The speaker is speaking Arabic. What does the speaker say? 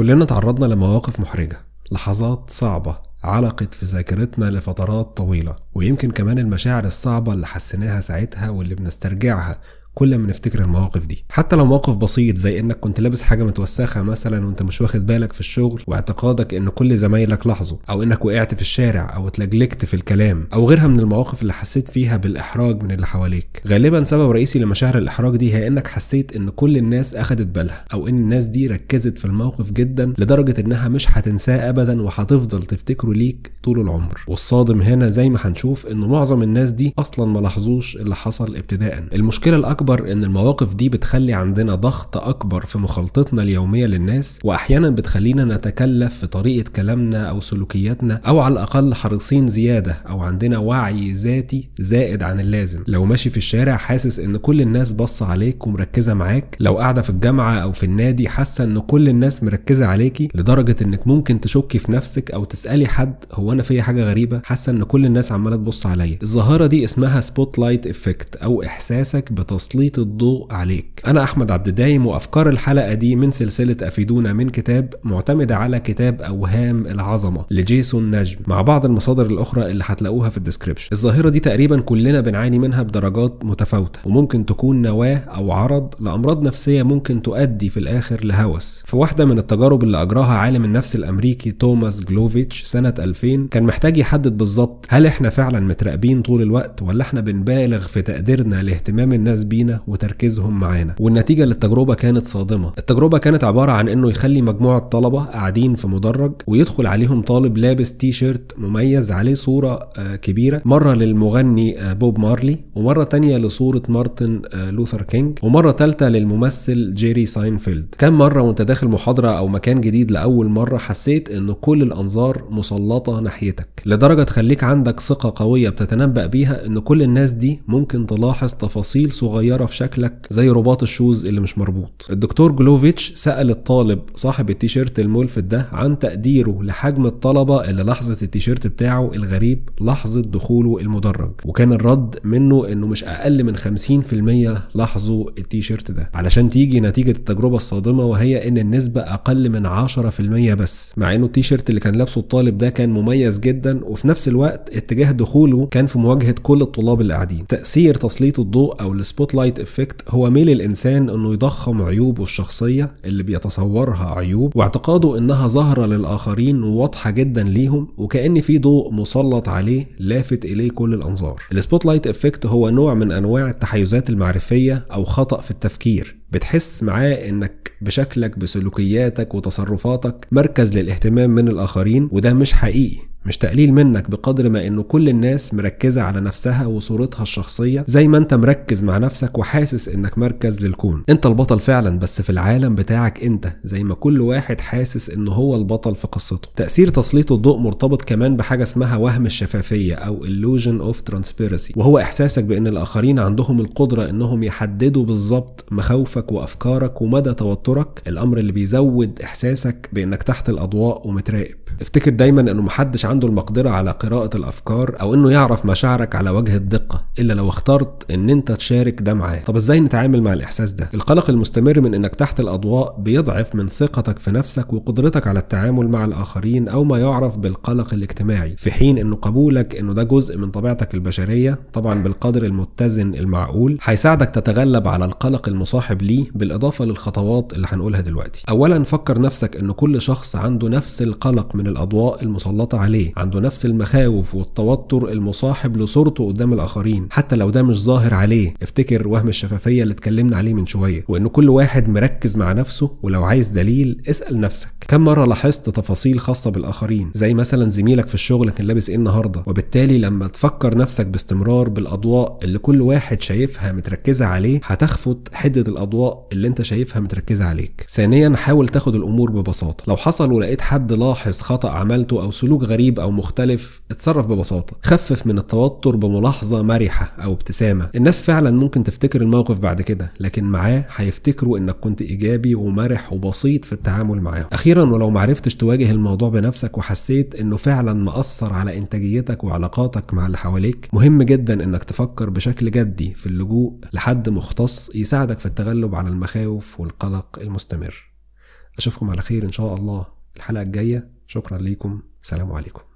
كلنا تعرضنا لمواقف محرجة لحظات صعبة علقت في ذاكرتنا لفترات طويلة ويمكن كمان المشاعر الصعبة اللي حسيناها ساعتها واللي بنسترجعها. كل ما نفتكر المواقف دي. حتى لو موقف بسيط زي إنك كنت لابس حاجة متوسخة مثلا وأنت مش واخد بالك في الشغل واعتقادك إن كل زمايلك لاحظوا أو إنك وقعت في الشارع أو اتلجلجت في الكلام أو غيرها من المواقف اللي حسيت فيها بالإحراج من اللي حواليك. غالبا سبب رئيسي لمشاعر الإحراج دي هي إنك حسيت إن كل الناس أخدت بالها أو إن الناس دي ركزت في الموقف جدا لدرجة إنها مش هتنساه ابدا وهتفضل تفتكره ليك طول العمر. والصادم هنا زي ما هنشوف إن معظم الناس دي أصلا ما لاحظوش اللي حصل ابتداء المشكلة الأكبر إن المواقف دي بتخلي عندنا ضغط أكبر في مخالطتنا اليومية للناس وأحيانا بتخلينا نتكلف في طريقة كلامنا أو سلوكياتنا أو على الأقل حريصين زيادة أو عندنا وعي ذاتي زائد عن اللازم. لو ماشي في الشارع حاسس إن كل الناس باصه عليك ومركزة معاك لو قاعدة في الجامعة أو في النادي حاسة إن كل الناس مركزة عليكي لدرجة إنك ممكن تشكي في نفسك أو تسألي حد هو أنا فيا حاجة غريبة؟ حاسة إن كل الناس عمالة تبص عليا. الظاهرة دي اسمها spotlight effect أو إحساسك بتسليط الضوء عليك. أنا أحمد عبد الدايم وأفكار الحلقة دي من سلسلة أفيدونا من كتاب معتمده على كتاب أوهام العظمة لجيسون نجم مع بعض المصادر الأخرى اللي هتلاقوها في ال description الظاهرة دي تقريبا كلنا بنعاني منها بدرجات متفاوتة وممكن تكون نواة أو عرض لأمراض نفسية ممكن تؤدي في الآخر لهوس. في واحدة من التجارب اللي أجراها عالم النفس الأمريكي توماس جلوفيتش سنة 2000 كان محتاج يحدد بالظبط هل إحنا فعلا متراقبين طول الوقت ولا إحنا بنبالغ في تقديرنا لاهتمام الناس بينا وتركيزهم معانا. والنتيجة للتجربة كانت صادمة. التجربة كانت عبارة عن إنه يخلي مجموعة طلبة قاعدين في مدرج ويدخل عليهم طالب لابس تيشيرت مميز عليه صورة آه، كبيرة. مرة للمغني آه، بوب مارلي ومرة تانية لصورة مارتن آه، لوثر كينج ومرة ثالثه للممثل جيري ساينفيلد. كم مرة وانت داخل محاضرة أو مكان جديد لأول مرة حسيت إن كل الأنظار مسلطة ناحيتك؟ لدرجة تخليك عندك ثقة قوية بتتنبأ بيها إن كل الناس دي ممكن تلاحظ تفاصيل صغيرة في شكلك زي رباط ال shoes اللي مش مربوط. الدكتور جلوفيتش سأل الطالب صاحب التيشيرت الملفت ده عن تقديره لحجم الطلبة اللي لاحظوا التيشيرت بتاعه الغريب لحظة دخوله المدرج. وكان الرد منه إنه مش أقل من 50% لاحظوا التيشيرت ده. علشان تيجي نتيجة التجربة الصادمة وهي إن النسبة أقل من 10% بس. مع إنه التيشيرت اللي كان لابسه الطالب ده كان مميز جدا وفي نفس الوقت اتجاه دخوله كان في مواجهة كل الطلاب اللي قاعدين تأثير تسليط الضوء أو ال spotlight effect هو ميل الإنسان إنه يضخم عيوبه الشخصية اللي بيتصورها عيوب واعتقاده إنها ظاهرة للآخرين وواضحة جدا ليهم وكأن في ضوء مسلط عليه لافت إليه كل الأنظار. ال spotlight effect هو نوع من أنواع التحيزات المعرفية أو خطأ في التفكير. بتحس معاه إنك بشكلك بسلوكياتك وتصرفاتك مركز للاهتمام من الآخرين وده مش حقيقي. مش تقليل منك بقدر ما إنه كل الناس مركزة على نفسها وصورتها الشخصية زي ما أنت مركز مع نفسك وحاسس إنك مركز للكون. أنت البطل فعلا بس في العالم بتاعك أنت زي ما كل واحد حاسس إنه هو البطل في قصته. تأثير تسليط الضوء مرتبط كمان بحاجة اسمها وهم الشفافية أو illusion of transparency وهو إحساسك بإن الآخرين عندهم القدرة إنهم يحددوا بالظبط مخاوفك وأفكارك ومدى توترك. الأمر اللي بيزود إحساسك بإنك تحت الأضواء ومتراقب. افتكر دايما إنه محدش عنده المقدرة على قراءة الأفكار أو إنه يعرف مشاعرك على وجه الدقة إلا لو اخترت إن أنت تشارك ده معاه. طب إزاي نتعامل مع الإحساس ده؟ القلق المستمر من إنك تحت الأضواء بيضعف من ثقتك في نفسك وقدرتك على التعامل مع الآخرين أو ما يعرف بالقلق الاجتماعي. في حين إنه قبولك إنه ده جزء من طبيعتك البشرية طبعا بالقدر المتزن المعقول هيساعدك تتغلب على القلق المصاحب ليه بالإضافة للخطوات اللي هنقولها دلوقتي. اولا فكر نفسك ان كل شخص عنده نفس القلق من الاضواء المسلطة عليه عنده نفس المخاوف والتوتر المصاحب لصورته قدام الآخرين حتى لو ده مش ظاهر عليه. افتكر وهم الشفافية اللي اتكلمنا عليه من شوية وإن كل واحد مركز مع نفسه ولو عايز دليل اسأل نفسك. كم مرة لاحظت تفاصيل خاصة بالآخرين زي مثلا زميلك في الشغل كان لابس إيه النهارده؟ وبالتالي لما تفكر نفسك باستمرار بالأضواء اللي كل واحد شايفها متركزة عليه هتخفت حدة الأضواء اللي أنت شايفها متركزة عليك. ثانيا حاول تاخد الأمور ببساطة. لو حصل ولقيت حد لاحظ خطا عملته أو سلوك غريب أو مختلف اتصرف ببساطة. خفف من التوتر بملاحظة مرحة أو ابتسامة. الناس فعلا ممكن تفتكر الموقف بعد كده لكن معاه هيفتكروا إنك كنت إيجابي ومرح وبسيط في التعامل معاهم أخيرا ولو معرفتش تواجه الموضوع بنفسك وحسيت إنه فعلا مأثر على إنتاجيتك وعلاقاتك مع اللي حواليك مهم جدا إنك تفكر بشكل جدي في اللجوء لحد مختص يساعدك في التغلب على المخاوف والقلق المستمر. أشوفكم على خير إن شاء الله الحلقة الجاية. شكرا ليكم. سلام عليكم.